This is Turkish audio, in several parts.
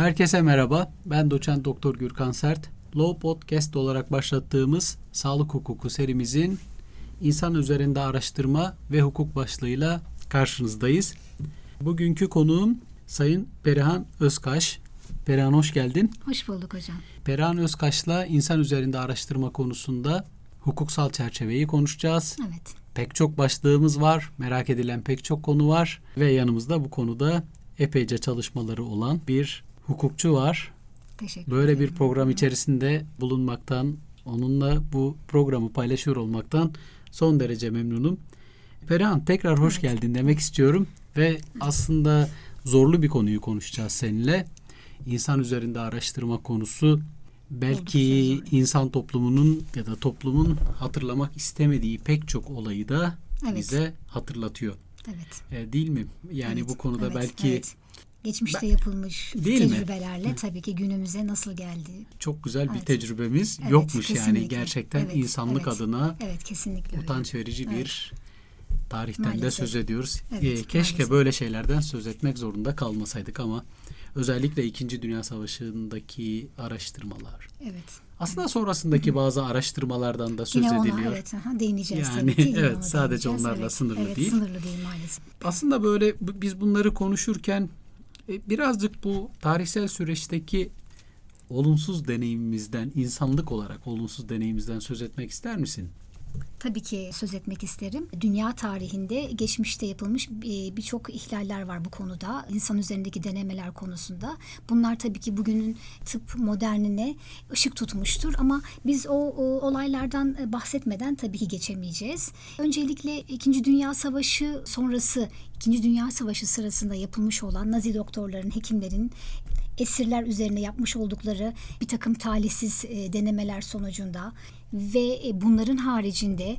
Herkese merhaba. Ben doçent doktor Gürkan Sert. Law Podcast olarak başlattığımız sağlık hukuku serimizin insan üzerinde araştırma ve hukuk başlığıyla karşınızdayız. Bugünkü konuğum Sayın Perihan Özkaş. Perihan hoş geldin. Hoş bulduk hocam. Perihan Özkaş'la insan üzerinde araştırma konusunda hukuksal çerçeveyi konuşacağız. Evet. Pek çok başlığımız var, merak edilen pek çok konu var ve yanımızda bu konuda epeyce çalışmaları olan bir hukukçu var. Teşekkür Böyle ederim. bir program içerisinde bulunmaktan, onunla bu programı paylaşıyor olmaktan son derece memnunum. Perihan tekrar hoş Evet. geldin demek istiyorum ve aslında zorlu bir konuyu konuşacağız seninle. İnsan üzerinde araştırma konusu belki insan toplumunun ya da toplumun hatırlamak istemediği pek çok olayı da Evet. bize hatırlatıyor. Evet. E, değil mi? Yani evet, bu konuda evet, belki evet. Geçmişte Ben- yapılmış Değil mi? tecrübelerle tabii ki günümüze nasıl geldi. çok güzel bir Evet. tecrübemiz Evet, yokmuş yani kesinlikle. gerçekten Evet, insanlık evet. adına Evet kesinlikle utanç verici Evet. bir tarihten de Maalesef. söz ediyoruz. Evet, Ee, keşke maalesef. böyle şeylerden söz etmek zorunda kalmasaydık ama özellikle 2. Dünya Savaşı'ndaki araştırmalar. Evet. Aslında sonrasındaki bazı araştırmalardan da söz Yine ona ediliyor. evet aha, değineceğiz Yani, tabii evet, sadece onlarla evet. sınırlı evet, değil. sınırlı değil maalesef. Aslında böyle biz bunları konuşurken birazcık bu tarihsel süreçteki olumsuz deneyimimizden, insanlık olarak olumsuz deneyimimizden söz etmek ister misin? Tabii ki söz etmek isterim. Dünya tarihinde geçmişte yapılmış e, birçok ihlaller var bu konuda. İnsan üzerindeki denemeler konusunda. Bunlar tabii ki bugünün tıp modernine ışık tutmuştur ama biz o, o olaylardan e, bahsetmeden tabii ki geçemeyeceğiz. Öncelikle 2. Dünya Savaşı sonrası, 2. Dünya Savaşı sırasında yapılmış olan Nazi doktorların, hekimlerin esirler üzerine yapmış oldukları bir takım talihsiz e, denemeler sonucunda ve e, bunların haricinde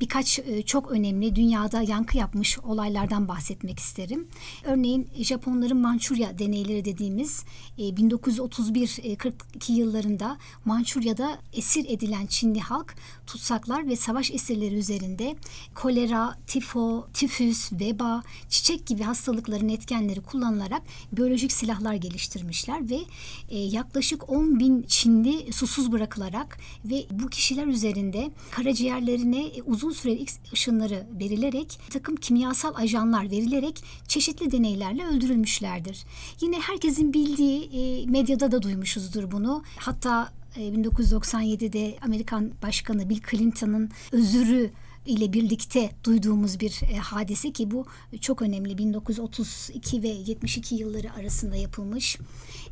birkaç e, çok önemli dünyada yankı yapmış olaylardan bahsetmek isterim. Örneğin Japonların Mançurya deneyleri dediğimiz e, 1931-42 yıllarında Mançurya'da esir edilen Çinli halk tutsaklar ve savaş esirleri üzerinde kolera, tifo, tifüs, veba, çiçek gibi hastalıkların etkenleri kullanılarak biyolojik silahlar geliştirmişler ve e, yaklaşık 10 bin Çinli susuz bırakılarak ve bu kişiler üzerinde karaciğerlerine e, uzun süreli X ışınları verilerek takım kimyasal ajanlar verilerek çeşitli deneylerle öldürülmüşlerdir. Yine herkesin bildiği e, medyada da duymuşuzdur bunu. Hatta 1997'de Amerikan Başkanı Bill Clinton'ın özürü ile birlikte duyduğumuz bir e, hadise ki bu çok önemli 1932 ve 72 yılları arasında yapılmış.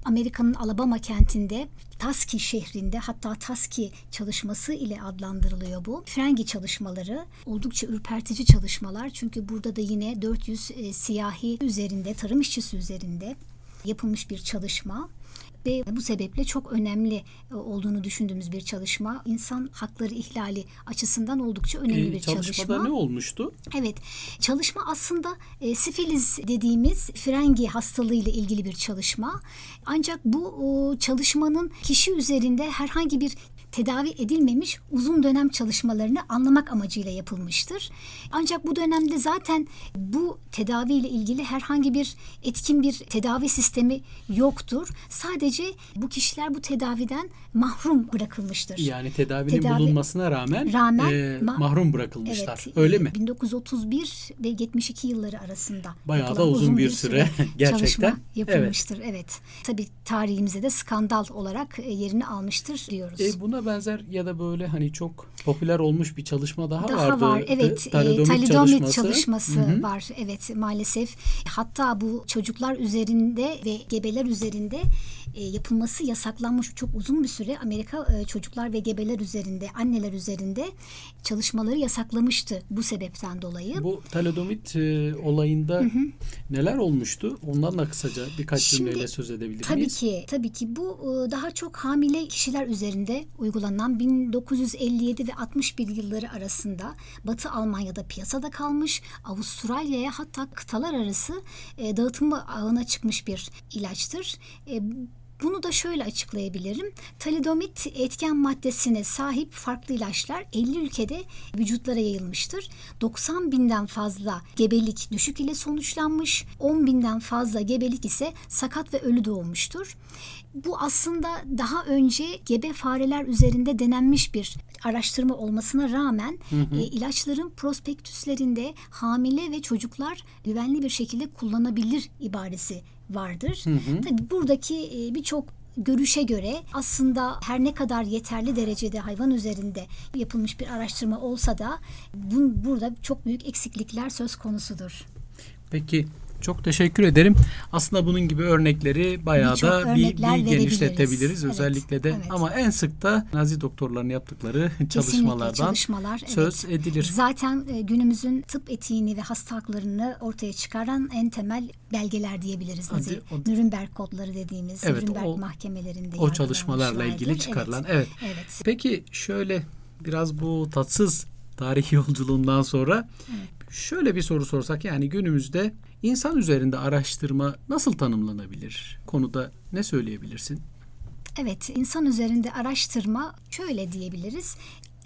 Amerika'nın Alabama kentinde Taski şehrinde hatta Taski çalışması ile adlandırılıyor bu. Frengi çalışmaları oldukça ürpertici çalışmalar çünkü burada da yine 400 e, siyahi üzerinde tarım işçisi üzerinde yapılmış bir çalışma ve bu sebeple çok önemli e, olduğunu düşündüğümüz bir çalışma. İnsan hakları ihlali açısından oldukça önemli Ee, bir çalışmada çalışma. ne olmuştu? Evet, çalışma aslında e, sifiliz dediğimiz frengi hastalığı ile ilgili bir çalışma. Ancak bu o, çalışmanın kişi üzerinde herhangi bir tedavi edilmemiş uzun dönem çalışmalarını anlamak amacıyla yapılmıştır. Ancak bu dönemde zaten bu tedavi ile ilgili herhangi bir etkin bir tedavi sistemi yoktur. Sadece bu kişiler bu tedaviden mahrum bırakılmıştır. Yani tedavinin Tedavi- bulunmasına rağmen, Rağmen e, ma- mahrum bırakılmışlar. Evet, Öyle e, mi? 1931 ve 72 yılları arasında Bayağı da uzun bir süre gerçekten. çalışma yapılmıştır. Evet. Tabii tarihimizde de skandal olarak e, yerini almıştır diyoruz. E, buna benzer ya da böyle hani çok popüler olmuş bir çalışma daha, Daha vardı. var. Evet. E, Talidomid Talidomid çalışması. çalışması, Hı hı. var. Evet maalesef. Hatta bu çocuklar üzerinde ve gebeler üzerinde e, yapılması yasaklanmış çok uzun bir süre Amerika e, çocuklar ve gebeler üzerinde, anneler üzerinde çalışmaları yasaklamıştı bu sebepten dolayı. Bu talidomid olayında neler olmuştu? Ondan da kısaca birkaç Şimdi, cümleyle söz edebilir Tabii miyiz? ki, tabii ki bu daha çok hamile kişiler üzerinde uygulanan 1957 ve 61 yılları arasında Batı Almanya'da piyasada kalmış, Avustralya'ya hatta kıtalar arası e, dağıtımı ağına çıkmış bir ilaçtır. E, Bunu da şöyle açıklayabilirim. Talidomit etken maddesine sahip farklı ilaçlar 50 ülkede vücutlara yayılmıştır. 90 binden fazla gebelik düşük ile sonuçlanmış, 10 binden fazla gebelik ise sakat ve ölü doğmuştur. Bu aslında daha önce gebe fareler üzerinde denenmiş bir araştırma olmasına rağmen hı hı. E, ilaçların prospektüslerinde hamile ve çocuklar güvenli bir şekilde kullanabilir ibaresi vardır. Hı hı. Tabii buradaki e, birçok görüşe göre aslında her ne kadar yeterli derecede hayvan üzerinde yapılmış bir araştırma olsa da bun, burada çok büyük eksiklikler söz konusudur. Peki çok teşekkür ederim. Aslında bunun gibi örnekleri bayağı bir da bir, bir genişletebiliriz evet, özellikle de. Evet. Ama en sık da Nazi doktorların yaptıkları çalışmalardan çalışmalar, söz evet. edilir. Zaten e, günümüzün tıp etiğini ve hasta haklarını ortaya çıkaran en temel belgeler diyebiliriz. Nazi o, Nürnberg kodları dediğimiz evet, Nürnberg o, mahkemelerinde o çalışmalarla ilgili çıkarılan. Evet. evet. evet. Peki şöyle biraz bu tatsız tarihi yolculuğundan sonra evet. şöyle bir soru sorsak yani günümüzde İnsan üzerinde araştırma nasıl tanımlanabilir? Konuda ne söyleyebilirsin? Evet, insan üzerinde araştırma şöyle diyebiliriz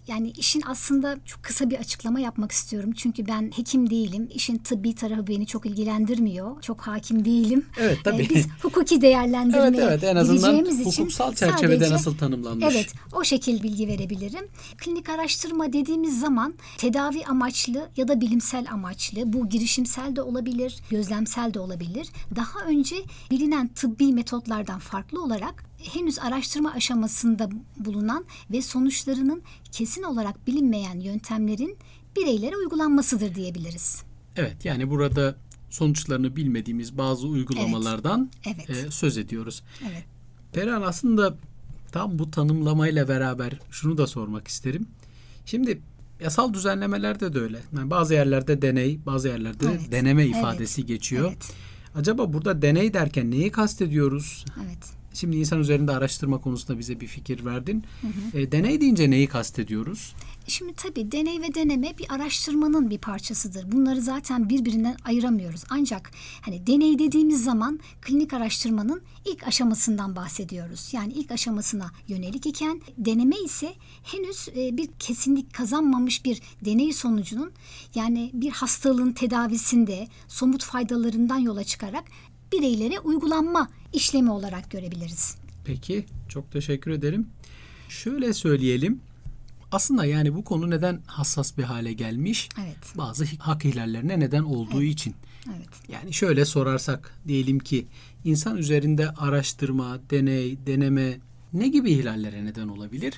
yani işin aslında çok kısa bir açıklama yapmak istiyorum. Çünkü ben hekim değilim. İşin tıbbi tarafı beni çok ilgilendirmiyor. Çok hakim değilim. Evet tabii. Ee, biz hukuki değerlendirmeye evet, evet, en azından hukuksal çerçevede sadece, nasıl tanımlanmış? Evet o şekil bilgi verebilirim. Klinik araştırma dediğimiz zaman tedavi amaçlı ya da bilimsel amaçlı bu girişimsel de olabilir, gözlemsel de olabilir. Daha önce bilinen tıbbi metotlardan farklı olarak henüz araştırma aşamasında bulunan ve sonuçlarının kesin olarak bilinmeyen yöntemlerin bireylere uygulanmasıdır diyebiliriz. Evet yani burada sonuçlarını bilmediğimiz bazı uygulamalardan evet, evet. E, söz ediyoruz. Evet. Perihan aslında tam bu tanımlamayla beraber şunu da sormak isterim. Şimdi yasal düzenlemelerde de öyle. Yani bazı yerlerde deney, bazı yerlerde evet. deneme ifadesi evet. geçiyor. Evet. Acaba burada deney derken neyi kastediyoruz? Evet. Şimdi insan üzerinde araştırma konusunda bize bir fikir verdin. Hı hı. E, deney deyince neyi kastediyoruz? Şimdi tabii deney ve deneme bir araştırmanın bir parçasıdır. Bunları zaten birbirinden ayıramıyoruz. Ancak hani deney dediğimiz zaman klinik araştırmanın ilk aşamasından bahsediyoruz. Yani ilk aşamasına yönelik iken deneme ise henüz e, bir kesinlik kazanmamış bir deney sonucunun yani bir hastalığın tedavisinde somut faydalarından yola çıkarak bireylere uygulanma işlemi olarak görebiliriz. Peki, çok teşekkür ederim. Şöyle söyleyelim. Aslında yani bu konu neden hassas bir hale gelmiş? Evet. Bazı hak ihlallerine neden olduğu evet. için. Evet. Yani şöyle sorarsak diyelim ki insan üzerinde araştırma, deney, deneme ne gibi ihlallere neden olabilir?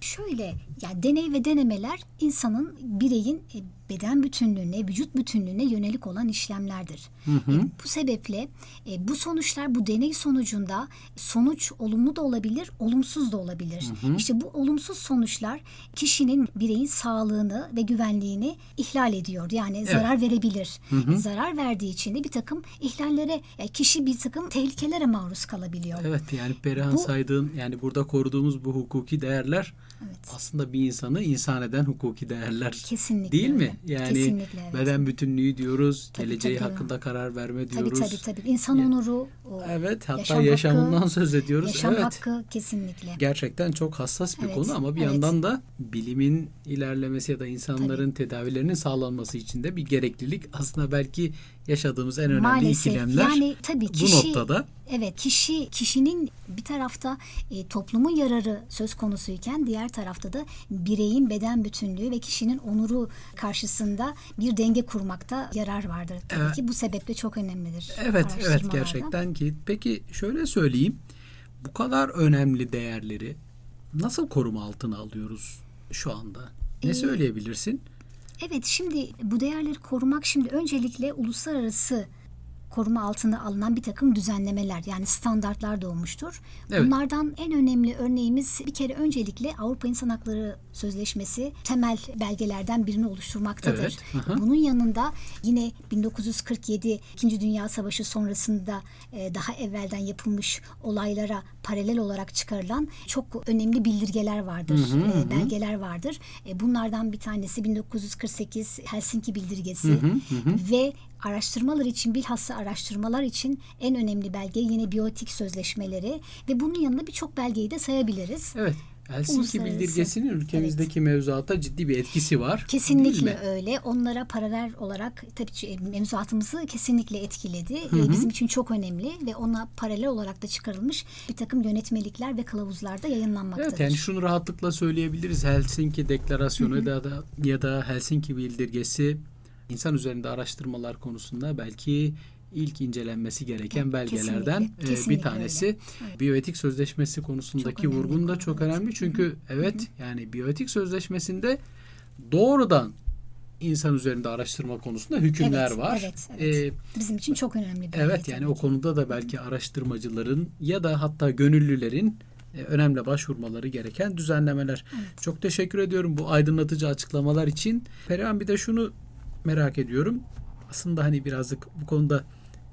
Şöyle yani deney ve denemeler insanın bireyin e, beden bütünlüğüne, vücut bütünlüğüne yönelik olan işlemlerdir. Hı hı. E, bu sebeple e, bu sonuçlar bu deney sonucunda sonuç olumlu da olabilir, olumsuz da olabilir. Hı hı. İşte bu olumsuz sonuçlar kişinin bireyin sağlığını ve güvenliğini ihlal ediyor. Yani evet. zarar verebilir. Hı hı. Zarar verdiği için de bir takım ihlallere, yani kişi bir takım tehlikelere maruz kalabiliyor. Evet yani Perihan bu, saydığın yani burada koruduğumuz bu hukuki değerler Evet. Aslında bir insanı insan eden hukuki değerler. Kesinlikle. Değil mi? Yani Kesinlikle, evet. beden bütünlüğü diyoruz, tabii, geleceği tabii. hakkında karar verme diyoruz. Tabii tabii tabii. İnsan onuru. O evet, hatta yaşam yaşamından hakkı, söz ediyoruz. Yaşam evet. hakkı kesinlikle. Gerçekten çok hassas bir evet, konu ama bir evet. yandan da bilimin ilerlemesi ya da insanların tabii. tedavilerinin sağlanması için de bir gereklilik. Aslında belki yaşadığımız en önemli Maalesef. ikilemler yani, tabii kişi, bu noktada. Evet kişi kişinin bir tarafta e, toplumun yararı söz konusuyken diğer tarafta da bireyin beden bütünlüğü ve kişinin onuru karşısında bir denge kurmakta yarar vardır tabii evet. ki. Bu sebeple çok önemlidir. Evet evet gerçekten ki. Peki şöyle söyleyeyim. Bu kadar önemli değerleri nasıl koruma altına alıyoruz şu anda? Ne ee, söyleyebilirsin? Evet şimdi bu değerleri korumak şimdi öncelikle uluslararası koruma altına alınan bir takım düzenlemeler yani standartlar doğmuştur. Evet. Bunlardan en önemli örneğimiz bir kere öncelikle Avrupa İnsan Hakları Sözleşmesi temel belgelerden birini oluşturmaktadır. Evet. Bunun yanında yine 1947 İkinci Dünya Savaşı sonrasında e, daha evvelden yapılmış olaylara paralel olarak çıkarılan çok önemli bildirgeler vardır, hı hı, e, belgeler vardır. E, bunlardan bir tanesi 1948 Helsinki Bildirgesi hı hı, hı. ve araştırmalar için bilhassa araştırmalar için en önemli belge yine biyotik sözleşmeleri ve bunun yanında birçok belgeyi de sayabiliriz. Evet. Helsinki bildirgesinin ülkemizdeki mevzuata ciddi bir etkisi var. Kesinlikle öyle. Onlara paralel olarak tabii ki mevzuatımızı kesinlikle etkiledi. Hı hı. Ee, Bizim için çok önemli ve ona paralel olarak da çıkarılmış bir takım yönetmelikler ve kılavuzlar da yayınlanmaktadır. Evet yani şunu rahatlıkla söyleyebiliriz. Helsinki Deklarasyonu ya da ya da Helsinki Bildirgesi insan üzerinde araştırmalar konusunda belki ilk incelenmesi gereken belgelerden kesinlikle, e, bir kesinlikle tanesi. öyle. Evet. Biyoetik sözleşmesi konusundaki Çok vurgun da çok önemli. Çünkü evet yani biyoetik sözleşmesinde doğrudan insan üzerinde araştırma konusunda hükümler Evet, var. evet, evet. E, Bizim için çok önemli bir Evet yani o konuda da belki araştırmacıların ya da hatta gönüllülerin e, önemli başvurmaları gereken düzenlemeler. Evet. Çok teşekkür ediyorum bu aydınlatıcı açıklamalar için. Perihan bir de şunu merak ediyorum. Aslında hani birazcık bu konuda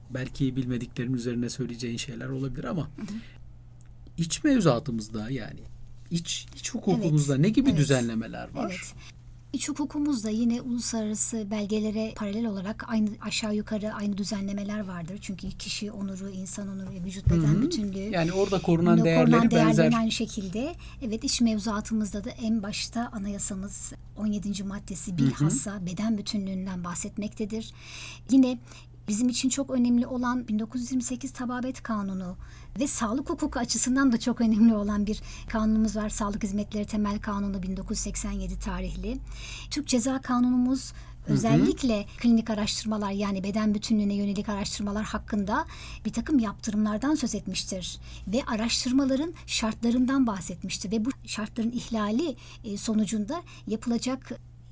belki bilmediklerim üzerine söyleyeceğin şeyler olabilir ama iç mevzuatımızda yani iç, iç hukukumuzda ne gibi evet. düzenlemeler var? Evet. İç hukukumuzda yine uluslararası belgelere paralel olarak aynı aşağı yukarı aynı düzenlemeler vardır. Çünkü kişi onuru, insan onuru, ve vücut beden Hı hı. bütünlüğü Yani orada korunan Korunan değerleri değerlerin benzer. aynı şekilde. Evet iş mevzuatımızda da en başta anayasamız 17. maddesi bilhassa beden bütünlüğünden bahsetmektedir. Yine bizim için çok önemli olan 1928 Tababet Kanunu ve sağlık hukuku açısından da çok önemli olan bir kanunumuz var. Sağlık Hizmetleri Temel Kanunu 1987 tarihli. Türk Ceza Kanunumuz özellikle klinik araştırmalar yani beden bütünlüğüne yönelik araştırmalar hakkında bir takım yaptırımlardan söz etmiştir. Ve araştırmaların şartlarından bahsetmiştir. Ve bu şartların ihlali e, sonucunda yapılacak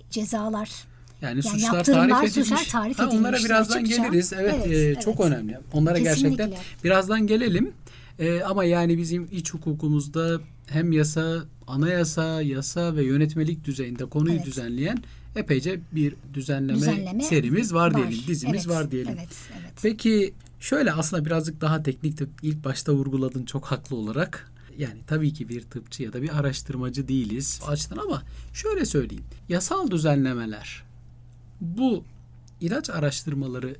cezalar Yani, Yani suçlar tarif edilmiş. suçlar tarif Ha, onlara birazdan açıkça. geliriz. Evet, Evet, e, evet. çok önemli. Onlara Kesinlikle. gerçekten birazdan gelelim. E, ama yani bizim iç hukukumuzda hem yasa, anayasa, yasa ve yönetmelik düzeyinde konuyu Evet. düzenleyen epeyce bir düzenleme, düzenleme serimiz var, diyelim, dizimiz Evet, var diyelim. Evet, evet. Peki şöyle aslında birazcık daha teknik tıp ilk başta vurguladın çok haklı olarak. Yani tabii ki bir tıpçı ya da bir araştırmacı değiliz açıdan ama şöyle söyleyeyim. Yasal düzenlemeler bu ilaç araştırmaları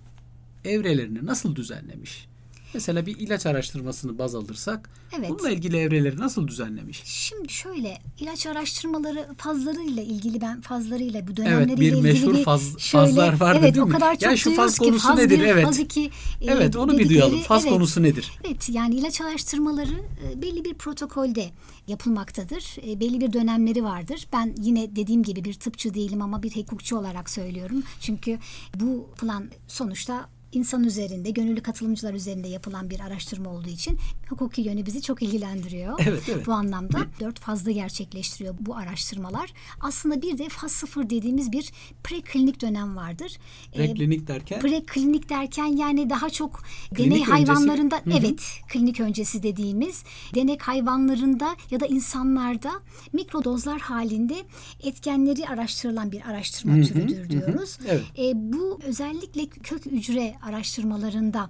evrelerini nasıl düzenlemiş? Mesela bir ilaç araştırmasını baz alırsak Evet. bununla ilgili evreleri nasıl düzenlemiş? Şimdi şöyle ilaç araştırmaları fazlarıyla ilgili ben fazlarıyla bu dönemleriyle Evet bir ilgili meşhur bir faz, şöyle, fazlar vardı evet, değil o mi? kadar çok ya şu faz konusu faz nedir? bir, evet. Faz iki, e, Evet onu bir dedikleri- duyalım. Faz evet. konusu nedir? Evet yani ilaç araştırmaları e, belli bir protokolde yapılmaktadır. E, belli bir dönemleri vardır. Ben yine dediğim gibi bir tıpçı değilim ama bir hukukçu olarak söylüyorum. Çünkü bu plan sonuçta insan üzerinde, gönüllü katılımcılar üzerinde yapılan bir araştırma olduğu için hukuki yönü bizi çok ilgilendiriyor. Evet, evet. Bu anlamda dört fazla gerçekleştiriyor bu araştırmalar. Aslında bir de faz sıfır dediğimiz bir preklinik dönem vardır. E, Preklinik derken Preklinik derken yani daha çok Klinik deney öncesi. hayvanlarında Hı hı. evet klinik öncesi dediğimiz denek hayvanlarında ya da insanlarda mikrodozlar halinde etkenleri araştırılan bir araştırma Hı hı, türüdür diyoruz. Evet. E, bu özellikle kök hücre araştırmalarında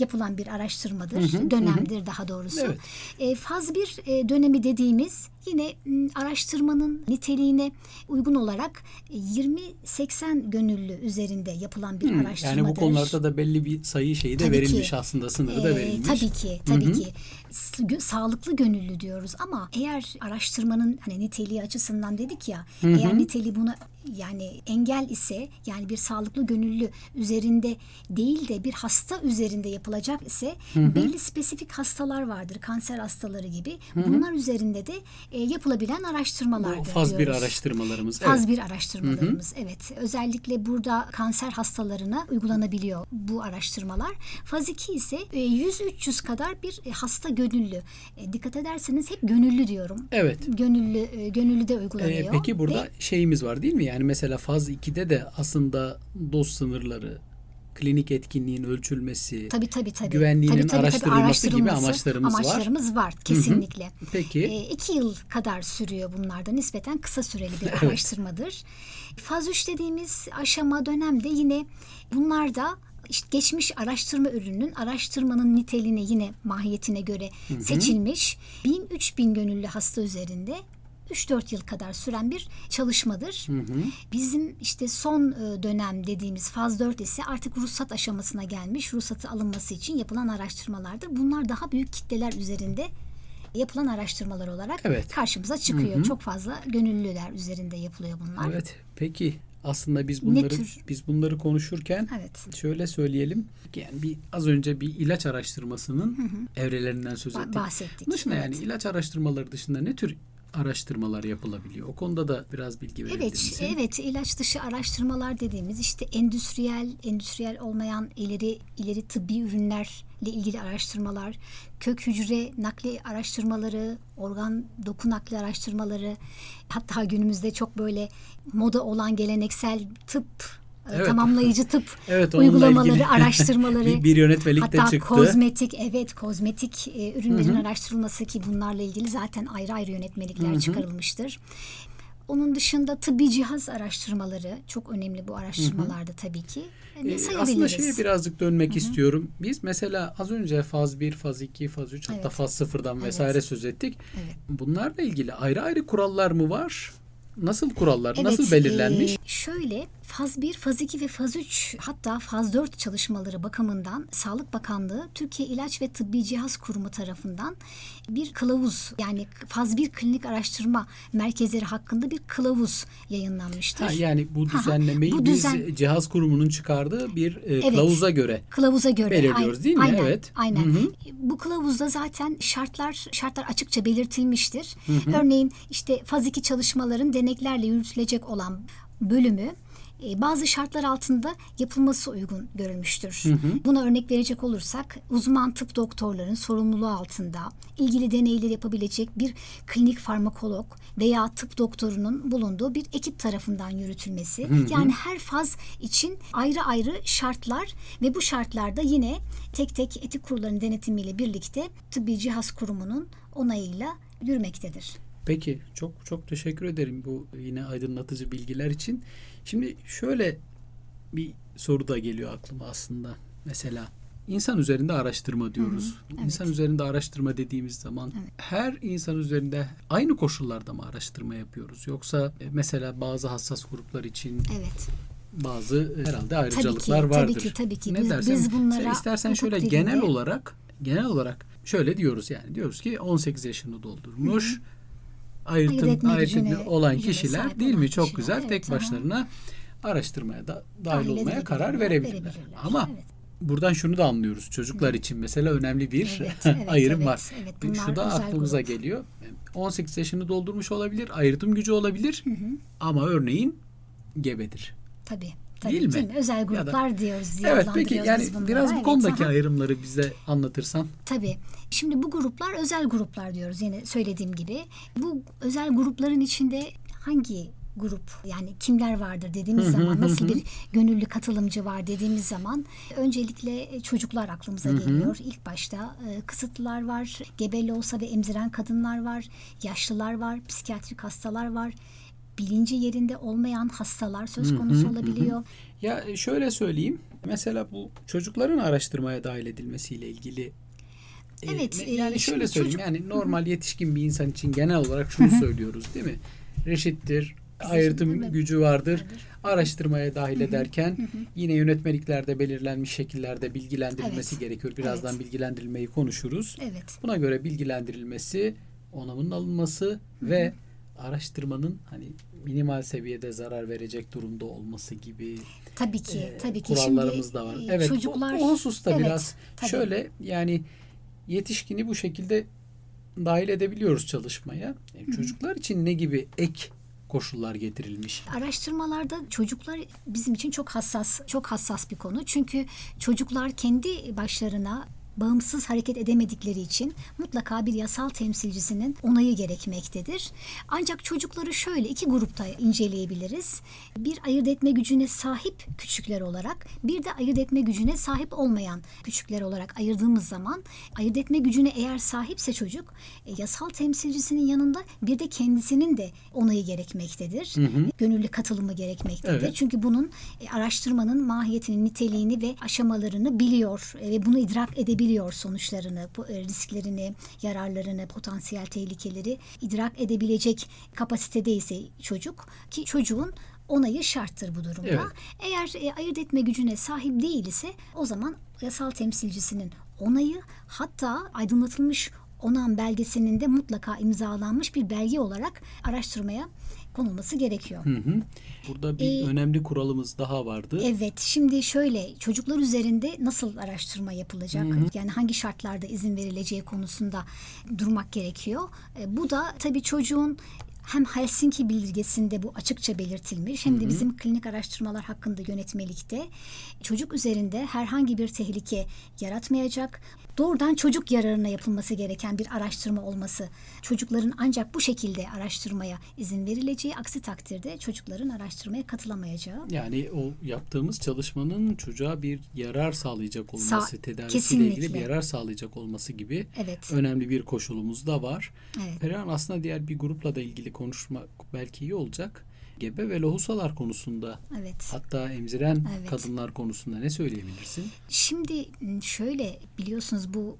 yapılan bir araştırmadır. Hı hı, Dönemdir daha doğrusu. Evet. E, faz 1 e, dönemi dediğimiz yine m, araştırmanın niteliğine uygun olarak e, 20-80 gönüllü üzerinde yapılan bir Hmm, araştırmadır. Yani bu konularda da belli bir sayı şeyi de Tabii verilmiş ki. aslında sınırı da Ee, verilmiş. tabii ki, tabii Hı hı. ki. Sağlıklı gönüllü diyoruz ama eğer araştırmanın hani niteliği açısından dedik ya, Hı hı. eğer niteliği buna yani engel ise yani bir sağlıklı gönüllü üzerinde değil de bir hasta üzerinde yapılacak ise belli spesifik hastalar vardır, kanser hastaları gibi. Bunlar üzerinde de e, yapılabilen araştırmalardır Bu faz bir araştırmalarımız. Faz evet. bir araştırmalarımız evet. Özellikle burada kanser hastalarına uygulanabiliyor bu araştırmalar. Faz 2 ise e, 100-300 kadar bir e, hasta gönüllü. E, Dikkat ederseniz hep gönüllü diyorum. Evet. Gönüllü e, gönüllü de Ee, uygulanıyor. peki burada Ve şeyimiz var değil mi? Yani mesela faz 2'de de aslında doz sınırları, klinik etkinliğin ölçülmesi, tabii tabii tabii. güvenliğinin Tabii, tabii, tabii, araştırılması gibi araştırılması, amaçlarımız var. Amaçlarımız var kesinlikle. Peki. E, iki yıl kadar sürüyor bunlarda. Nispeten kısa süreli bir Evet. araştırmadır. Faz 3 dediğimiz aşama dönemde yine bunlar da işte geçmiş araştırma ürününün araştırmanın niteliğine yine mahiyetine göre seçilmiş 1000-3000 gönüllü hasta üzerinde 3-4 yıl kadar süren bir çalışmadır. Hı hı. Bizim işte son e, dönem dediğimiz faz 4 ise artık ruhsat aşamasına gelmiş. Ruhsatı alınması için yapılan araştırmalardır. Bunlar daha büyük kitleler üzerinde yapılan araştırmalar olarak Evet. karşımıza çıkıyor. Çok fazla gönüllüler üzerinde yapılıyor bunlar. Evet. Peki aslında biz bunları biz bunları konuşurken Evet. şöyle söyleyelim. Yani bir az önce bir ilaç araştırmasının evrelerinden söz ettik. bahsettik. Dışında Evet. yani ilaç araştırmaları dışında ne tür araştırmalar yapılabiliyor? O konuda da biraz bilgi verebilir Evet, misin? evet ilaç dışı araştırmalar dediğimiz işte endüstriyel, endüstriyel olmayan ileri ileri tıbbi ürünlerle ilgili araştırmalar, kök hücre nakli araştırmaları, organ doku nakli araştırmaları, hatta günümüzde çok böyle moda olan geleneksel tıp Evet. tamamlayıcı tıp Evet, uygulamaları, araştırmaları. bir, bir yönetmelik de Hatta çıktı. kozmetik evet kozmetik e, ürünlerin araştırılması ki bunlarla ilgili zaten ayrı ayrı yönetmelikler çıkarılmıştır. Onun dışında tıbbi cihaz araştırmaları çok önemli bu araştırmalarda tabii ki. E, Ee, sayabiliriz. aslında şeye birazcık dönmek istiyorum. Biz mesela az önce faz 1, faz 2, faz 3 hatta Evet. faz 0'dan vesaire Evet. söz ettik. Evet. Bunlarla ilgili ayrı ayrı kurallar mı var? Nasıl kurallar? Evet, Nasıl belirlenmiş? e, şöyle faz 1, faz 2 ve faz 3 hatta faz 4 çalışmaları bakımından Sağlık Bakanlığı Türkiye İlaç ve Tıbbi Cihaz Kurumu tarafından bir kılavuz yani faz 1 klinik araştırma merkezleri hakkında bir kılavuz yayınlanmıştır. Ha, yani bu Ha, düzenlemeyi bu biz düzen- cihaz kurumunun çıkardığı bir e, kılavuza göre Kılavuza göre belirliyoruz değil mi? Aynen, Evet. Aynen. Hı hı. Bu kılavuzda zaten şartlar şartlar açıkça belirtilmiştir. Örneğin işte faz 2 çalışmaların deneklerle yürütülecek olan bölümü e, bazı şartlar altında yapılması uygun görülmüştür. Buna örnek verecek olursak uzman tıp doktorların sorumluluğu altında ilgili deneyleri yapabilecek bir klinik farmakolog veya tıp doktorunun bulunduğu bir ekip tarafından yürütülmesi. Yani her faz için ayrı ayrı şartlar ve bu şartlarda yine tek tek etik kurulların denetimiyle birlikte Tıbbi Cihaz Kurumu'nun onayıyla yürümektedir. Peki çok çok teşekkür ederim bu yine aydınlatıcı bilgiler için. Şimdi şöyle bir soru da geliyor aklıma aslında. Mesela insan üzerinde araştırma diyoruz. evet. İnsan üzerinde araştırma dediğimiz zaman her insan üzerinde aynı koşullarda mı araştırma yapıyoruz? Yoksa e, mesela bazı hassas gruplar için Evet. bazı e, herhalde ayrıcalıklar tabii vardır. ki, tabii ki. Ne Biz- dersen, biz bunlara sen istersen şöyle genel olarak genel olarak şöyle diyoruz yani diyoruz ki 18 yaşını doldurmuş Ayırt ayırtım etme ayırtım gücüne- olan kişiler değil mi? Çok kişiler, güzel evet, tek aha. başlarına araştırmaya da dahil Dahil olmaya karar verebilirler. verebilirler. Ama Evet. buradan şunu da anlıyoruz. Çocuklar için mesela önemli bir Evet, evet, ayrım evet, var. evet. Bunlar Şu da aklımıza grup. geliyor. 18 yaşını doldurmuş olabilir, ayırtım gücü olabilir ama örneğin gebedir. Tabii. Tabii Değil değil mi? mi? Özel Ya da- gruplar diyoruz. Evet peki yani biz bunları. biraz bu Evet, konudaki aha. ayrımları bize anlatırsan. Tabii. Şimdi bu gruplar özel gruplar diyoruz yine söylediğim gibi. Bu özel grupların içinde hangi grup yani kimler vardır dediğimiz zaman nasıl bir gönüllü katılımcı var dediğimiz zaman öncelikle çocuklar aklımıza geliyor. İlk başta e, kısıtlılar var, gebeli olsa ve emziren kadınlar var, yaşlılar var, psikiyatrik hastalar var. Bilinci yerinde olmayan hastalar söz konusu olabiliyor. Ya e, şöyle söyleyeyim. Mesela bu çocukların araştırmaya dahil edilmesiyle ilgili e, Evet, e, yani şöyle söyleyeyim çocuk- yani normal yetişkin bir insan için genel olarak şunu söylüyoruz değil mi? Reşittir, ayırtım gücü vardır. Araştırmaya dahil ederken yine yönetmeliklerde belirlenmiş şekillerde bilgilendirilmesi Evet. gerekiyor. Birazdan Evet. bilgilendirilmeyi konuşuruz. Evet. Buna göre bilgilendirilmesi, onamın alınması ve araştırmanın hani minimal seviyede zarar verecek durumda olması gibi Tabii ki, e, tabii ki. kurallarımız Şimdi, da var. Evet, çocuklar bu, bu hususta Evet, biraz tabii. şöyle yani yetişkini bu şekilde dahil edebiliyoruz çalışmaya. E, çocuklar için ne gibi ek koşullar getirilmiş? Araştırmalarda çocuklar bizim için çok hassas, çok hassas bir konu. Çünkü çocuklar kendi başlarına bağımsız hareket edemedikleri için mutlaka bir yasal temsilcisinin onayı gerekmektedir. Ancak çocukları şöyle iki grupta inceleyebiliriz. Bir ayırt etme gücüne sahip küçükler olarak, bir de ayırt etme gücüne sahip olmayan küçükler olarak ayırdığımız zaman ayırt etme gücüne eğer sahipse çocuk e, yasal temsilcisinin yanında bir de kendisinin de onayı gerekmektedir. Gönüllü katılımı gerekmektedir. Evet. Çünkü bunun e, araştırmanın mahiyetini, niteliğini ve aşamalarını biliyor e, ve bunu idrak edebiliyor biliyor sonuçlarını, bu, e, risklerini, yararlarını, potansiyel tehlikeleri idrak edebilecek kapasitede ise çocuk ki çocuğun onayı şarttır bu durumda. Evet. Eğer e, ayırt etme gücüne sahip değil ise o zaman yasal temsilcisinin onayı hatta aydınlatılmış onan belgesinin de mutlaka imzalanmış bir belge olarak araştırmaya konulması gerekiyor. Hı hı. Burada bir Ee, önemli kuralımız daha vardı. Evet, şimdi şöyle çocuklar üzerinde nasıl araştırma yapılacak? Yani hangi şartlarda izin verileceği konusunda durmak gerekiyor. E, bu da tabii çocuğun hem Helsinki bildirgesinde bu açıkça belirtilmiş hem de bizim klinik araştırmalar hakkında yönetmelikte çocuk üzerinde herhangi bir tehlike yaratmayacak, doğrudan çocuk yararına yapılması gereken bir araştırma olması, çocukların ancak bu şekilde araştırmaya izin verileceği, aksi takdirde çocukların araştırmaya katılamayacağı. Yani o yaptığımız çalışmanın çocuğa bir yarar sağlayacak olması, Sa- tedavisiyle ilgili bir yarar sağlayacak olması gibi Evet. önemli bir koşulumuz da var. Evet. Perihan aslında diğer bir grupla da ilgili konuşmak belki iyi olacak. Gebe ve lohusalar konusunda Evet. hatta emziren Evet. kadınlar konusunda ne söyleyebilirsin? Şimdi şöyle biliyorsunuz bu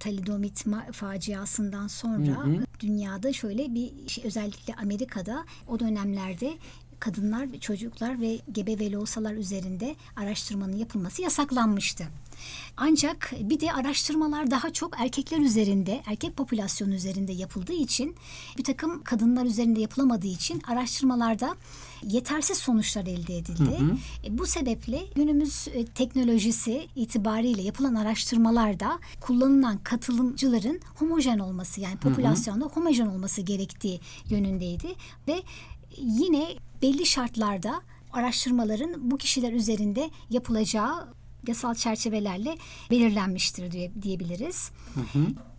talidomit faciasından sonra Hı hı. dünyada şöyle bir şey özellikle Amerika'da o dönemlerde kadınlar, çocuklar ve gebe ve lohusalar üzerinde araştırmanın yapılması yasaklanmıştı. Ancak bir de araştırmalar daha çok erkekler üzerinde, erkek popülasyonu üzerinde yapıldığı için bir takım kadınlar üzerinde yapılamadığı için araştırmalarda yetersiz sonuçlar elde edildi. E, Bu sebeple günümüz e, teknolojisi itibariyle yapılan araştırmalarda kullanılan katılımcıların homojen olması yani popülasyonda homojen olması gerektiği yönündeydi ve yine belli şartlarda araştırmaların bu kişiler üzerinde yapılacağı yasal çerçevelerle belirlenmiştir diye, diyebiliriz.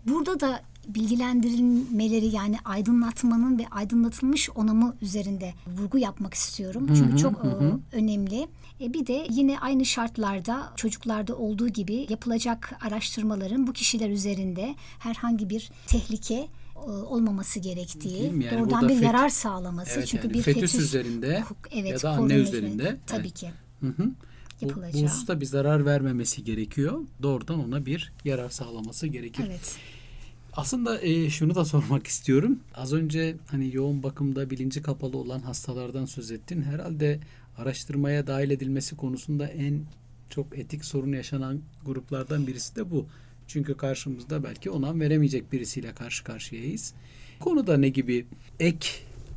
Burada da bilgilendirilmeleri yani aydınlatmanın ve aydınlatılmış onamı üzerinde vurgu yapmak istiyorum. Çünkü çok e, önemli. E, bir de yine aynı şartlarda çocuklarda olduğu gibi yapılacak araştırmaların bu kişiler üzerinde herhangi bir tehlike olmaması gerektiği? Yani doğrudan bir fet- yarar sağlaması. Evet, Çünkü yani bir fetüs üzerinde evet, ya da anne üzerinde. Tabii Evet. ki. Hı hı. Bu, bu Yapılacağı. hususta bir zarar vermemesi gerekiyor. Doğrudan ona bir yarar sağlaması gerekir. Evet. Aslında e, şunu da sormak istiyorum. Az önce hani yoğun bakımda bilinci kapalı olan hastalardan söz ettin. Herhalde araştırmaya dahil edilmesi konusunda en çok etik sorun yaşanan gruplardan birisi de bu. Çünkü karşımızda belki onan veremeyecek birisiyle karşı karşıyayız. Konuda ne gibi ek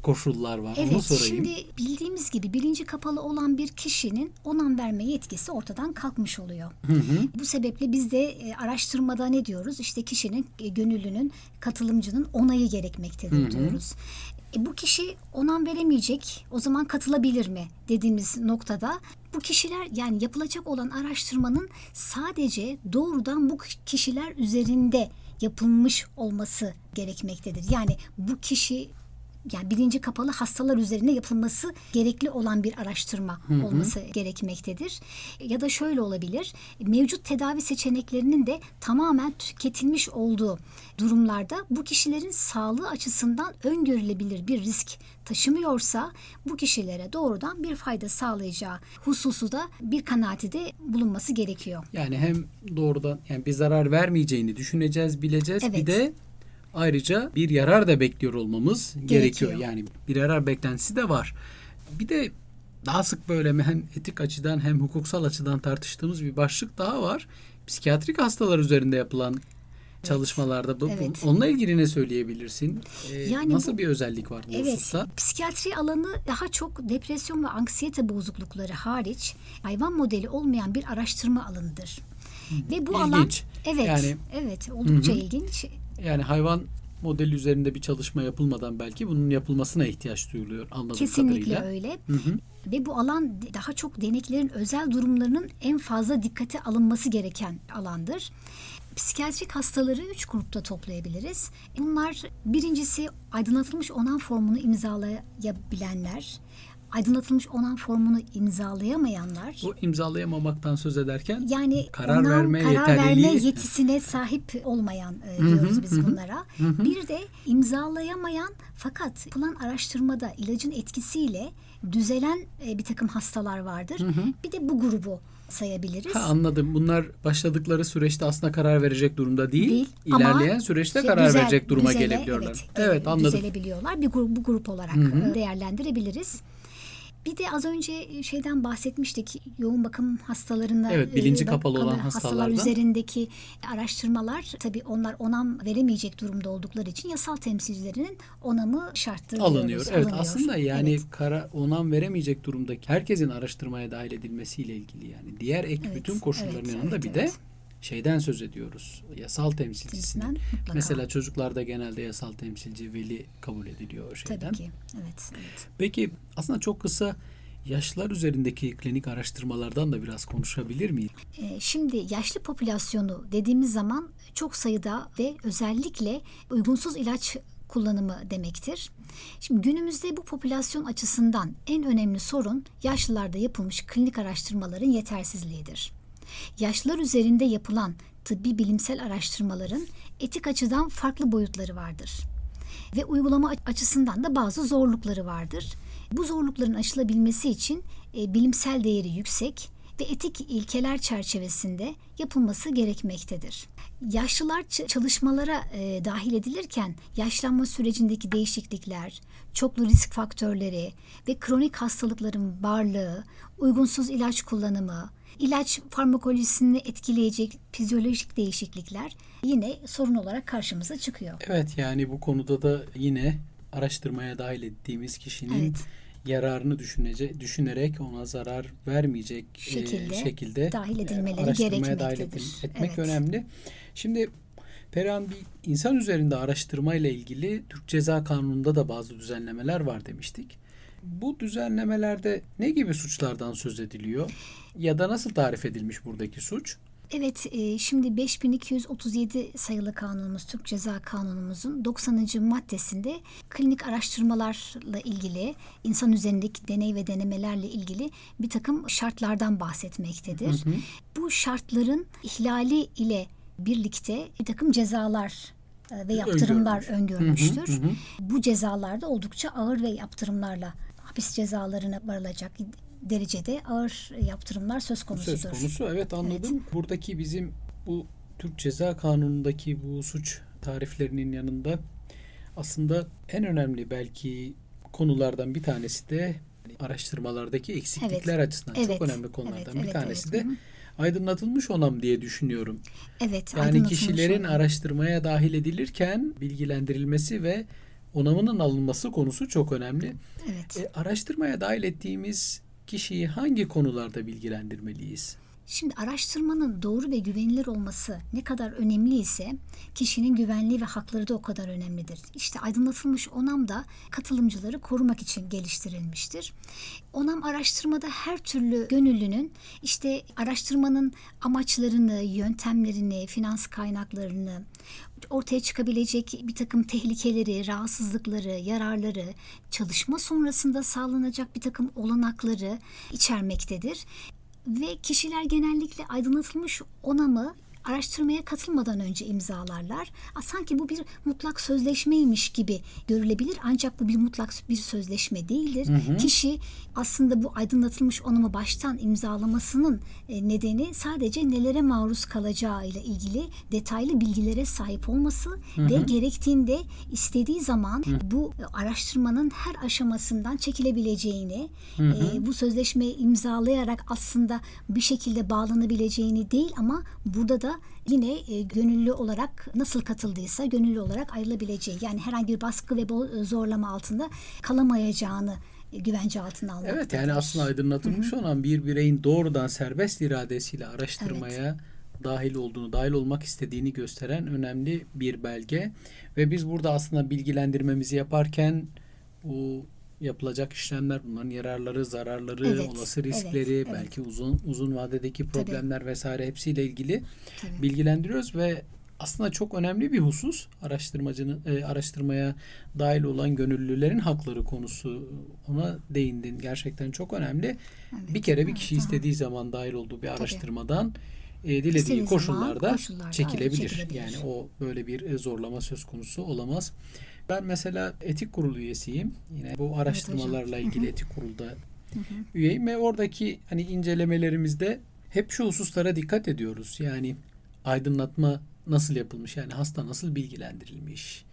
koşullar var onu Evet, sorayım. şimdi bildiğimiz gibi bilinci kapalı olan bir kişinin onam verme yetkisi ortadan kalkmış oluyor. Hı hı. Bu sebeple biz de e, araştırmada ne diyoruz? İşte kişinin, e, gönüllünün, katılımcının onayı gerekmektedir Hı hı. diyoruz. E, bu kişi onam veremeyecek, o zaman katılabilir mi dediğimiz noktada bu kişiler yani yapılacak olan araştırmanın sadece doğrudan bu kişiler üzerinde yapılmış olması gerekmektedir. Yani bu kişi yani bilinci kapalı hastalar üzerine yapılması gerekli olan bir araştırma olması gerekmektedir. Ya da şöyle olabilir. Mevcut tedavi seçeneklerinin de tamamen tüketilmiş olduğu durumlarda bu kişilerin sağlığı açısından öngörülebilir bir risk taşımıyorsa bu kişilere doğrudan bir fayda sağlayacağı hususu da bir kanaati de bulunması gerekiyor. Yani hem doğrudan yani bir zarar vermeyeceğini düşüneceğiz, bileceğiz. Bir Evet. de ayrıca bir yarar da bekliyor olmamız gerekiyor. Gerekiyor. Yani bir yarar beklentisi de var. Bir de daha sık böyle hem etik açıdan hem hukuksal açıdan tartıştığımız bir başlık daha var. Psikiyatrik hastalar üzerinde yapılan çalışmalarda bu, Evet. onunla ilgili ne söyleyebilirsin? Ee, Yani nasıl bu- bir özellik var bu Evet, hususta? psikiyatri alanı daha çok depresyon ve anksiyete bozuklukları hariç hayvan modeli olmayan bir araştırma alanıdır. Ve bu alan İlginç. evet Yani- evet oldukça Hı hı. ilginç. Yani hayvan modeli üzerinde bir çalışma yapılmadan belki bunun yapılmasına ihtiyaç duyuluyor anladığım Kesinlikle kadarıyla. öyle. Hı hı. Ve bu alan daha çok deneklerin özel durumlarının en fazla dikkate alınması gereken alandır. Psikiyatrik hastaları üç grupta toplayabiliriz. Bunlar birincisi aydınlatılmış onan formunu imzalayabilenler. Aydınlatılmış onam formunu imzalayamayanlar Bu imzalayamamaktan söz ederken yani Karar verme karar verme yeterliliği- yetisine sahip olmayan e, hı, diyoruz biz hı hı. bunlara. Bir de imzalayamayan fakat yapılan araştırmada ilacın etkisiyle düzelen e, bir takım hastalar vardır. Bir de bu grubu sayabiliriz. ha, anladım. Bunlar başladıkları süreçte aslında karar verecek durumda değil. Değil ama İlerleyen süreçte şey, karar düzel- verecek duruma düzele, gelebiliyorlar. Evet, Evet, e, anladım. Düzelebiliyorlar. Bir grup, bu grup olarak e, değerlendirebiliriz. Bir de az önce şeyden bahsetmiştik. Yoğun bakım hastalarına Evet, bilinci bak- kapalı olan hastalar üzerindeki araştırmalar tabii onlar onam veremeyecek durumda oldukları için yasal temsilcilerinin onamı şarttır alınıyor. diyoruz, Evet alınıyor. aslında yani Evet. kara onam veremeyecek durumdaki herkesin araştırmaya dahil edilmesiyle ilgili yani diğer ek Evet, bütün koşulların evet, yanında evet, bir evet. De şeyden söz ediyoruz. Yasal. Temsilcisinden mutlaka. Mesela çocuklarda genelde yasal temsilci veli kabul ediliyor o şeyden. Tabii ki. Evet, evet. Peki aslında çok kısa yaşlılar üzerindeki klinik araştırmalardan da biraz konuşabilir miyiz? Ee, Şimdi yaşlı popülasyonu dediğimiz zaman çok sayıda ve özellikle uygunsuz ilaç kullanımı demektir. Şimdi günümüzde bu popülasyon açısından en önemli sorun yaşlılarda yapılmış klinik araştırmaların yetersizliğidir. Yaşlılar üzerinde yapılan tıbbi bilimsel araştırmaların etik açıdan farklı boyutları vardır ve uygulama açısından da bazı zorlukları vardır. Bu zorlukların aşılabilmesi için e, bilimsel değeri yüksek ve etik ilkeler çerçevesinde yapılması gerekmektedir. Yaşlılar çalışmalara e, dahil edilirken yaşlanma sürecindeki değişiklikler, çoklu risk faktörleri ve kronik hastalıkların varlığı, uygunsuz ilaç kullanımı, ilaç farmakolojisini etkileyecek fizyolojik değişiklikler yine sorun olarak karşımıza çıkıyor. Evet yani bu konuda da yine araştırmaya dahil ettiğimiz kişinin Evet. yararını düşünece, düşünerek ona zarar vermeyecek e, Şekilde şekilde dahil e, edilmeleri araştırmaya dahil edil- etmek Evet. önemli. Şimdi Perihan bir insan üzerinde araştırma ile ilgili Türk Ceza Kanunu'nda da bazı düzenlemeler var demiştik. Bu düzenlemelerde ne gibi suçlardan söz ediliyor? Ya da nasıl tarif edilmiş buradaki suç? Evet, e, şimdi 5237 sayılı kanunumuz, Türk Ceza Kanunumuzun 90. maddesinde klinik araştırmalarla ilgili, insan üzerindeki deney ve denemelerle ilgili bir takım şartlardan bahsetmektedir. Bu şartların ihlali ile birlikte bir takım cezalar e, ve yaptırımlar öngörmüştür. Hı hı hı. Bu cezalarda oldukça ağır ve yaptırımlarla hapis cezalarına varılacak derecede ağır yaptırımlar söz konusudur. Söz konusu evet anladım. Buradaki bizim bu Türk Ceza Kanunu'ndaki bu suç tariflerinin yanında aslında en önemli belki konulardan bir tanesi de araştırmalardaki eksiklikler Evet. açısından Evet. çok önemli konulardan Evet, bir evet, tanesi evet. de aydınlatılmış onam diye düşünüyorum. Evet, Yani kişilerin olan. araştırmaya dahil edilirken bilgilendirilmesi ve onamının alınması konusu çok önemli. Evet. E, araştırmaya dahil ettiğimiz kişiyi hangi konularda bilgilendirmeliyiz? Şimdi araştırmanın doğru ve güvenilir olması ne kadar önemli ise kişinin güvenliği ve hakları da o kadar önemlidir. İşte aydınlatılmış onam da katılımcıları korumak için geliştirilmiştir. Onam araştırmada her türlü gönüllünün işte araştırmanın amaçlarını, yöntemlerini, finans kaynaklarını, ortaya çıkabilecek bir takım tehlikeleri, rahatsızlıkları, yararları, çalışma sonrasında sağlanacak bir takım olanakları içermektedir. Ve kişiler genellikle aydınlatılmış onamı araştırmaya katılmadan önce imzalarlar. Sanki bu bir mutlak sözleşmeymiş gibi görülebilir. Ancak bu bir mutlak bir sözleşme değildir. Kişi aslında bu aydınlatılmış onamı baştan imzalamasının e, nedeni sadece nelere maruz kalacağı ile ilgili detaylı bilgilere sahip olması ve gerektiğinde istediği zaman bu araştırmanın her aşamasından çekilebileceğini, e, bu sözleşmeyi imzalayarak aslında bir şekilde bağlanabileceğini değil ama burada da yine e, gönüllü olarak nasıl katıldıysa gönüllü olarak ayrılabileceği yani herhangi bir baskı ve bo- zorlama altında kalamayacağını e, güvence altına almaktadır. Evet yani aslında aydınlatılmış olan bir bireyin doğrudan serbest iradesiyle araştırmaya dahil olduğunu, dahil olmak istediğini gösteren önemli bir belge. Ve biz burada aslında bilgilendirmemizi yaparken bu yapılacak işlemler bunların yararları, zararları, Evet, olası evet, riskleri, evet. belki uzun uzun vadedeki problemler vesaire hepsiyle ilgili Tabii. bilgilendiriyoruz ve aslında çok önemli bir husus araştırmacının e, araştırmaya dahil olan gönüllülerin hakları konusu ona değindin gerçekten çok önemli. Evet, bir kere bir evet, kişi aha. istediği zaman dahil olduğu bir Tabii. araştırmadan e, dilediği İstediği zaman koşullarda, koşullarda, çekilebilir. evet, çekilebilir. Yani o böyle bir e, zorlama söz konusu olamaz. Ben mesela etik kurulu üyesiyim. Yine bu araştırmalarla ilgili etik kurulda üyeyim ve oradaki hani incelemelerimizde hep şu hususlara dikkat ediyoruz. Yani aydınlatma nasıl yapılmış? Yani hasta nasıl bilgilendirilmiş?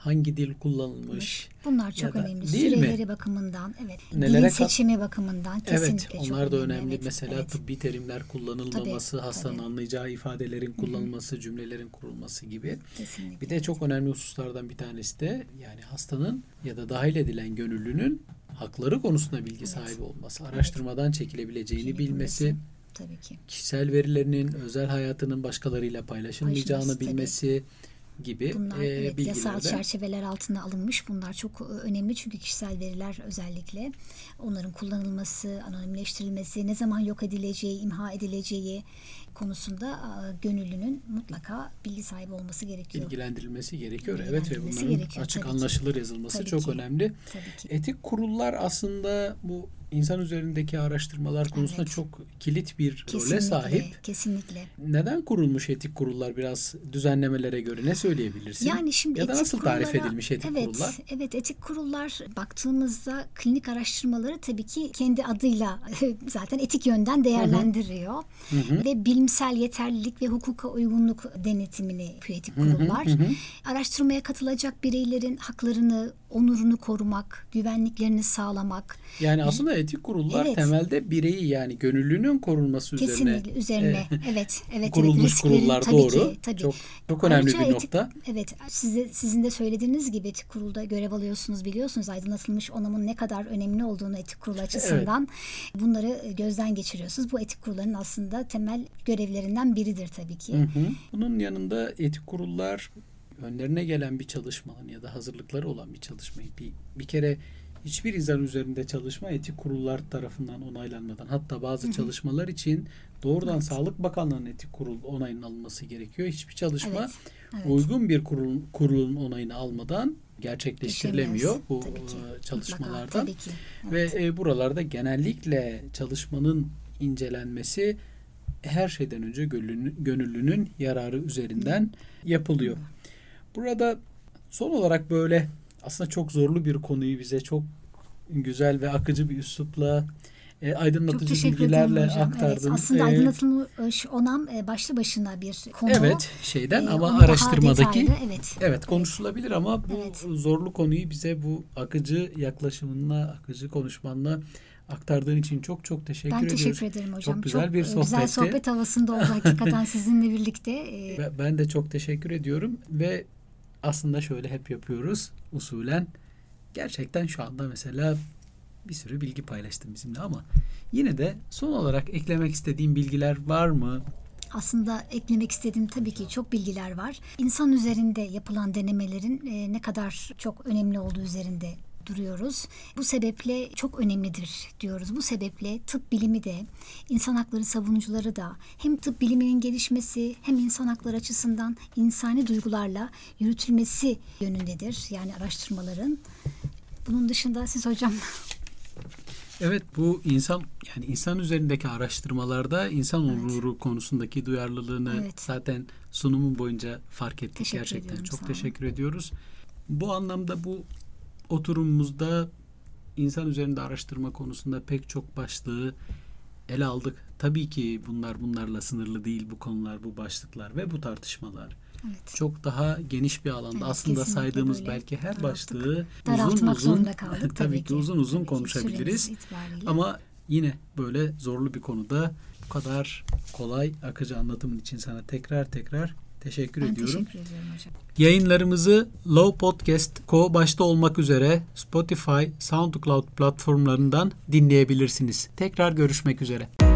Hangi dil kullanılmış? Bunlar çok da- önemli. değil mi? Süreleri bakımından, evet. Nelere Dilin kat- seçimi bakımından kesinlikle evet, çok onlar da önemli. önemli. Evet, Mesela evet. tıbbi terimler kullanılmaması, Tabii, hastanın tabii. anlayacağı ifadelerin kullanılması, cümlelerin kurulması gibi. Kesinlikle. Bir de çok önemli hususlardan bir tanesi de yani hastanın ya da dahil edilen gönüllünün hakları konusunda bilgi Evet. sahibi olması, araştırmadan çekilebileceğini Bilgi bilmesi, bilmesi. Tabii ki. kişisel verilerinin özel hayatının başkalarıyla paylaşılmayacağını Paylaşılması, tabii. Gibi Bunlar e, evet, yasal bilgilerde çerçeveler altına alınmış. Bunlar çok e, önemli çünkü kişisel veriler özellikle onların kullanılması, anonimleştirilmesi, ne zaman yok edileceği, imha edileceği konusunda gönüllünün mutlaka bilgi sahibi olması gerekiyor. bilgilendirilmesi gerekiyor. Evet ve Bilgilendirilmesi bunların gerekiyor, açık tabii ki. anlaşılır yazılması Tabii çok ki. önemli. Tabii ki. Etik kurullar aslında bu insan üzerindeki araştırmalar konusunda Evet. çok kilit bir role Kesinlikle, sahip. kesinlikle. Neden kurulmuş etik kurullar biraz düzenlemelere göre ne söyleyebilirsin? Yani şimdi ya da nasıl tarif edilmiş etik evet, kurullar? Evet, etik kurullar baktığımızda klinik araştırmaları tabii ki kendi adıyla zaten etik yönden değerlendiriyor. Hı hı. Ve bilimsel yeterlilik ve hukuka uygunluk denetimini yapıyor etik kurullar. hı hı. Araştırmaya katılacak bireylerin haklarını, onurunu korumak, güvenliklerini sağlamak, Yani aslında etik kurullar Evet. temelde bireyi yani gönüllünün korunması üzerine kesinlikle üzerine evet evet kurulmuş evet, kurullar tabii doğru. Ki, tabii. Çok çok önemli Ayrıca bir etik- nokta. Evet, size, sizin de söylediğiniz gibi etik kurulda görev alıyorsunuz biliyorsunuz aydınlatılmış onamın ne kadar önemli olduğunu etik kurulu açısından bunları gözden geçiriyorsunuz. Bu etik kurulların aslında temel görevlerinden biridir tabii ki. Hı hı. Bunun yanında etik kurullar önlerine gelen bir çalışmanın ya da hazırlıkları olan bir çalışmayı bir, bir kere hiçbir insan üzerinde çalışma etik kurullar tarafından onaylanmadan hatta bazı çalışmalar için doğrudan Evet. Sağlık Bakanlığı'nın etik kurul onayının alınması gerekiyor. Hiçbir çalışma Evet, evet. uygun bir kurul, kurulun onayını almadan gerçekleştirilemiyor bu Tabii ki. Mutlaka, çalışmalardan. tabii ki. Ve e, buralarda genellikle çalışmanın incelenmesi her şeyden önce gönüllünün, gönüllünün yararı üzerinden yapılıyor. Burada son olarak böyle aslında çok zorlu bir konuyu bize çok güzel ve akıcı bir üslupla e, Çok aydınlatıcı bilgilerle aktardın. Evet, aslında E, aydınlatılmış onam e, başlı başına bir konu. Evet şeyden E, ama araştırmadaki detaylı, evet. Evet konuşulabilir ama bu Evet. zorlu konuyu bize bu akıcı yaklaşımınla, akıcı konuşmanla aktardığın için çok çok teşekkür Ben ediyoruz. teşekkür ederim hocam. Çok güzel bir e, Güzel sohbetti. sohbet havasında oldu hakikaten sizinle birlikte. E, Ben de çok teşekkür ediyorum ve aslında şöyle hep yapıyoruz usulen. Gerçekten şu anda mesela bir sürü bilgi paylaştım bizimle ama yine de son olarak eklemek istediğim bilgiler var mı? Aslında eklemek istediğim tabii ki çok bilgiler var. İnsan üzerinde yapılan denemelerin e, ne kadar çok önemli olduğu üzerinde duruyoruz. Bu sebeple çok önemlidir diyoruz. Bu sebeple tıp bilimi de insan hakları savunucuları da hem tıp biliminin gelişmesi hem insan hakları açısından insani duygularla yürütülmesi yönündedir. Yani araştırmaların. Bunun dışında siz hocam Evet bu insan yani insan üzerindeki araştırmalarda insan Evet. onuru konusundaki duyarlılığını Evet. zaten sunumun boyunca fark ettik Teşekkür gerçekten. Çok teşekkür ediyoruz. Bu anlamda bu oturumumuzda insan üzerinde araştırma konusunda pek çok başlığı ele aldık. Tabii ki bunlar bunlarla sınırlı değil bu konular, bu başlıklar ve bu tartışmalar. evet. Çok daha geniş bir alanda Evet, aslında saydığımız böyle. belki her Daralttık. başlığı uzun uzun kaldık tabii, tabii ki uzun uzun Tabii konuşabiliriz. Ama yine böyle zorlu bir konuda bu kadar kolay akıcı anlatımın için sana tekrar tekrar teşekkür ben ediyorum. teşekkür ediyorum hocam. Yayınlarımızı Low Podcast, Ko başta olmak üzere Spotify, SoundCloud platformlarından dinleyebilirsiniz. Tekrar görüşmek üzere.